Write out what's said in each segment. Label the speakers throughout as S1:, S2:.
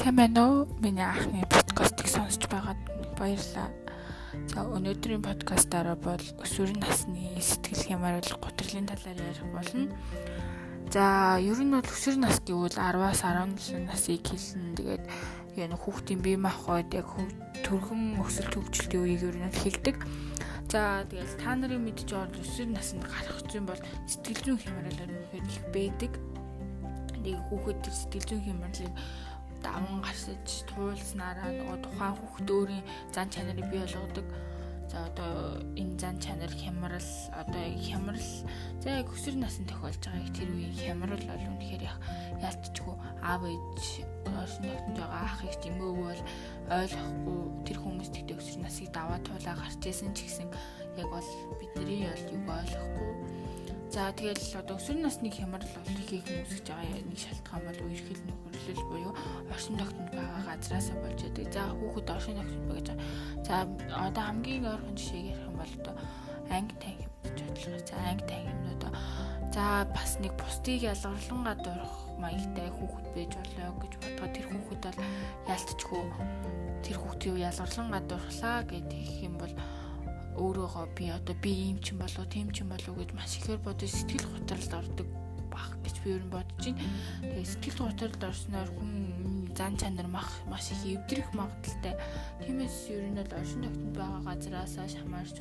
S1: Сайн байна уу? Миний анхны подкастыг сонсч байгаад баярлалаа. За өнөөдрийн подкастаараа бол өсвөрийн насны сэтгэл хямрал гутрлын талаар ярих болно. За ер нь бол өсвөр нас гэвэл 10-аас 19 насыг хэлнэ. Тэгээд яг хүүхдийн бие махбод яг төрхөн өсөлт хөгжилтийн үеийг ер нь хэлдэг. За тэгэл та нарын мэдж байгаа өсвөр наснд гарах зүйн бол сэтгэл зүйн хямрал өнөхөр их байдаг. Нэг хүүхэд тэр сэтгэл зүйн хямралыг даван гарсаж туулснараа нөгөө тухайн хүүхд өөрийн зан чанарыг бий болгодог. За одоо энэ зан чанар хямрал одоо хямрал за өсвөр наснд тохиолж байгаа тэр үеийн хямрал бол үнэхээр яалтчгүй аав ээж оршин тогтнож байгаа ах их эмээ бол ойлгохгүй тэр хүмүүс тэгтээ өсвөр насыг даваа туулаа гарч исэн ч гэсэн яг бол бидний бол юу ойлгохгүй За тэгэл одоо өсвөр насны хямрал бол хийх хүмүүсж байгаа нэг шалтгаан бол үерхэл нөхөрлөл буюу оршин тогтнод байгаа газраасаа болж байдаг. За хүүхэд оршин тогтнод байгаа гэж. За одоо хамгийн ойрхон жишээг ярих юм бол одоо анги танхимд бодлого. За анги танхимнууд за бас нэг бусдыг ялгарлан гадуурх маягтай хүүхэд байж болоо гэж бодоход тэр хүүхэд бол ялцчихгүй тэр хүүхдийг ялгарлан гадуурхлаа гэдэг юм бол өөрөөгөө би одоо би ийм ч юм болов тийм ч юм болов гэж маш ихээр бодож сэтгэл готролд ордог бах гэж би ер нь бодож байна. Тэгээ сэтгэл готролд орсноор хүн зан чанар мах маш их эвдрэх магадaltaй. Тиймээс ер нь бол оршин тогтнод байгаа газараасаа шамаарч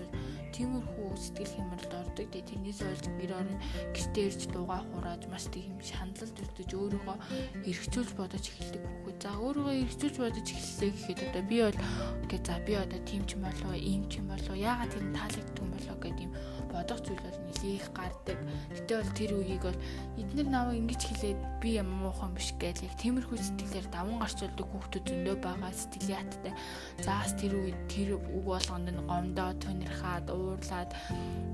S1: тиймэрхүү сэтгэл хямралд ордог. Тэгээ тэрнээс болж гэр орон гэртээ ирж дуугаа хурааж маш тийм шаналлд өртөж өөрийгөө эргцүүлж бодож эхэлдэг хүүхэд. За өөрийгөө эргцүүлж бодож эхэллээ гэхэд одоо би бол okay за би одоо тийм ч юм болов ийм ч юм болов яагаад тэр таалагддаг юм болов гэдэг юм бодох зүйл бол нэлээх гардаг. Гэтэ бол тэр үеийг бол эдгээр намайг ингэж хэлээд би юм муухан биш гэж яг тиймэрхүү сэтгэлээр даван гарч болдог хүүхдүүд зөндөө байгаа сэтгэлийн хаттай. Заас тэр үед тэр үг болгонд нь гомдоо төнөрхаад уурлаад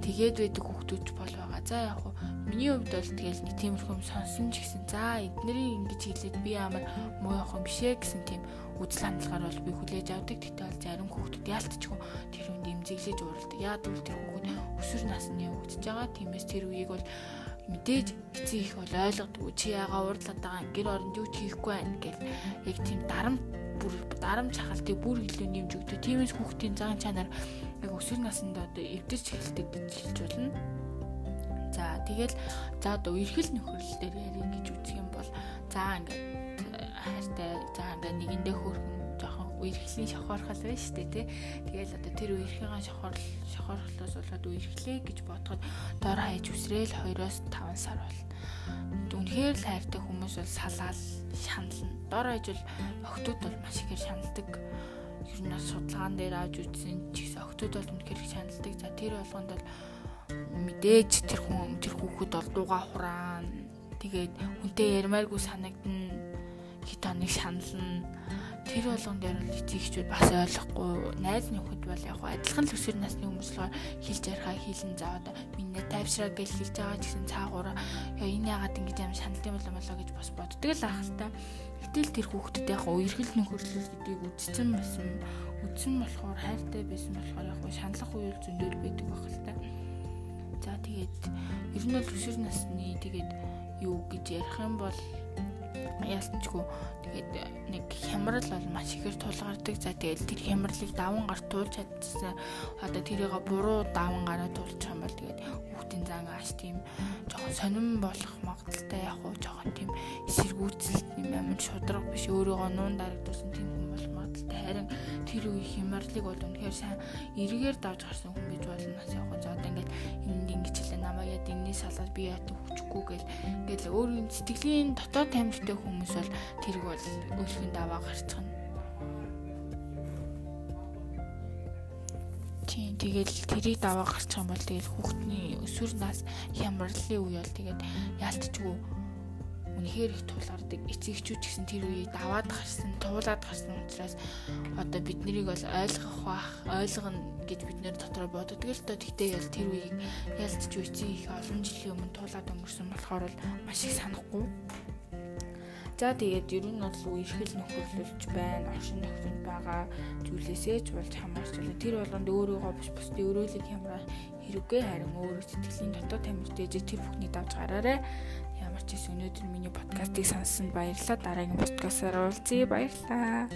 S1: тэгээд байдаг хүүхдүүд бол байгаа. За яг хуу миний хувьд бол тэгэл нэг тиймэрхүү юм сонсон ч гэсэн за эднэрийн ингэж хэлээд би ямар муухан биш ээ гэсэн тийм үзэл хандлагаар бол би хүлээж авдаг. Тэгтээ бол зарим хүүхдүүд яалтчгүй тэр үнд имзэглэж уурладаг. Яа гэвэл тэр хүүхэд өсвөр насны хөгжиж байгаа. Тиймээс тэр үеийг бол мэдээж эцэг их бол ойлгодгүй чи яага уурлаад байгаа гэр оронд юу ч хийхгүй байна гэл яг тийм дарам бүр дарам чахалтыг бүр илүү нэмж өгдөг. Тиймээс хүүхдийн зан чанар яг өсвөр наснд одоо эвдэрч эхэлдэг гэж хэлж болно. За тэгэл за одоо эрхэл нөхөрлөл дээр ярих гэж үзэх юм бол за ингээд хайртай за ингээд нэгэндээ хөөрхөн үерхлийн шохорхол шүү дээ тий. Тэгэл одоо тэр үерхийн шохорл шохорхлоос болоод үерхлээ гэж бодоход дор хаяж үсрээл 2-оос 5 сар бол. Үнэхээр л хайртай хүмүүс бол салаал шанална. Дор хаяж бол охтууд бол маш ихээр шаналдаг. Ер нь судалгаан дээр авч үзсэн ч гэсэн охтууд бол үнэхээр шаналдаг. За тэр болгонд бол мэдээж тэр хүн тэр хүүхэд бол дууга хураан тэгээд хүнтэй ярмааргүй санагдана хит хоног шанална тэр болгон дээр л эцэгчүүд бас ойлгохгүй найз нөхөд бол яг адилхан л өсвөр насны хүмүүс болохоор хэлж ярихаа хийлэн заа одоо минь тайвшраа гэж хэлж байгаа гэсэн цаагаараа яа энэ яагаад ингэж юм шаналт юм болоо гэж бас боддөг л ах л та. Гэтэл тэр хүүхдэд яг үерхэл нөхөрлөл гэдгийг үдцсэн байсан үдсэн болохоор хайртай байсан болохоор яг шаналх үйл зөндөл байдаг л та. За тэгээд ер нь бол өсвөр насны тэгээд юу гэж ярих юм бол яалтчгүй тэгээд нэг хямрал бол маш ихээр тулгардаг. За тэгээд тэр хямралыг даван гарт туулж чадсан. Одоо тэрийг буруу даван гараа туулчих юм бол тэгээд хүүхдийн зан ааш тийм жоохон сонирн болох магадaltaй яг уу жоохон тийм эсэргүүцэл юм амин шудраг биш өөрийгөө нуун дарагдуулсан тийм тэр үе хямралыг бол үнэхээр сайн эргээр давж гарсан хүн гэж болно. Яг уу за одоо ингээд энд ингэж хэлээ намайг яд энэний салаад би яа хүчгүй гэл ингээл өөрийн сэтгэлийн дотоод тамиртай хүмүүс бол тэрг бол өөлхийн даваа гарчихна. Тийм тэгэл тэрийг даваа гарчих юм бол тэгэл хүүхдний өсвөр нас хямралын үе бол тэгээд яалтчгүй үнэхээр их тулгардаг эцэгчүүд гэсэн тэр үеийг даваад гарсан, туулаад гарсан учраас одоо бид нарыг бол ойлгох бах, ойлгоно гэж бид нэр дотроо боддог л доо тэгтээ ял тэр үеийг ялцч үеийн их олон жилийн өмнө туулаад өнгөрсөн болохоор бол маш их санахгүй. За тэгээд ер нь бол үерхэл нөхөрлөлж байна. Оршин тогтнод байгаа зүйлээсээ ч болж хамаарч байна. Тэр болгонд өөрийгөө биш бусдын өрөөлийг хямрах хэрэггүй харин өөрөө сэтгэлийн дотоод тамирт ээж тэр бүхний давж гараарэ ямар ч ирсэн өнөөдөр миний подкастыг сонссонд баярлалаа. Дараагийн подкастаар уулзъя. Баярлалаа.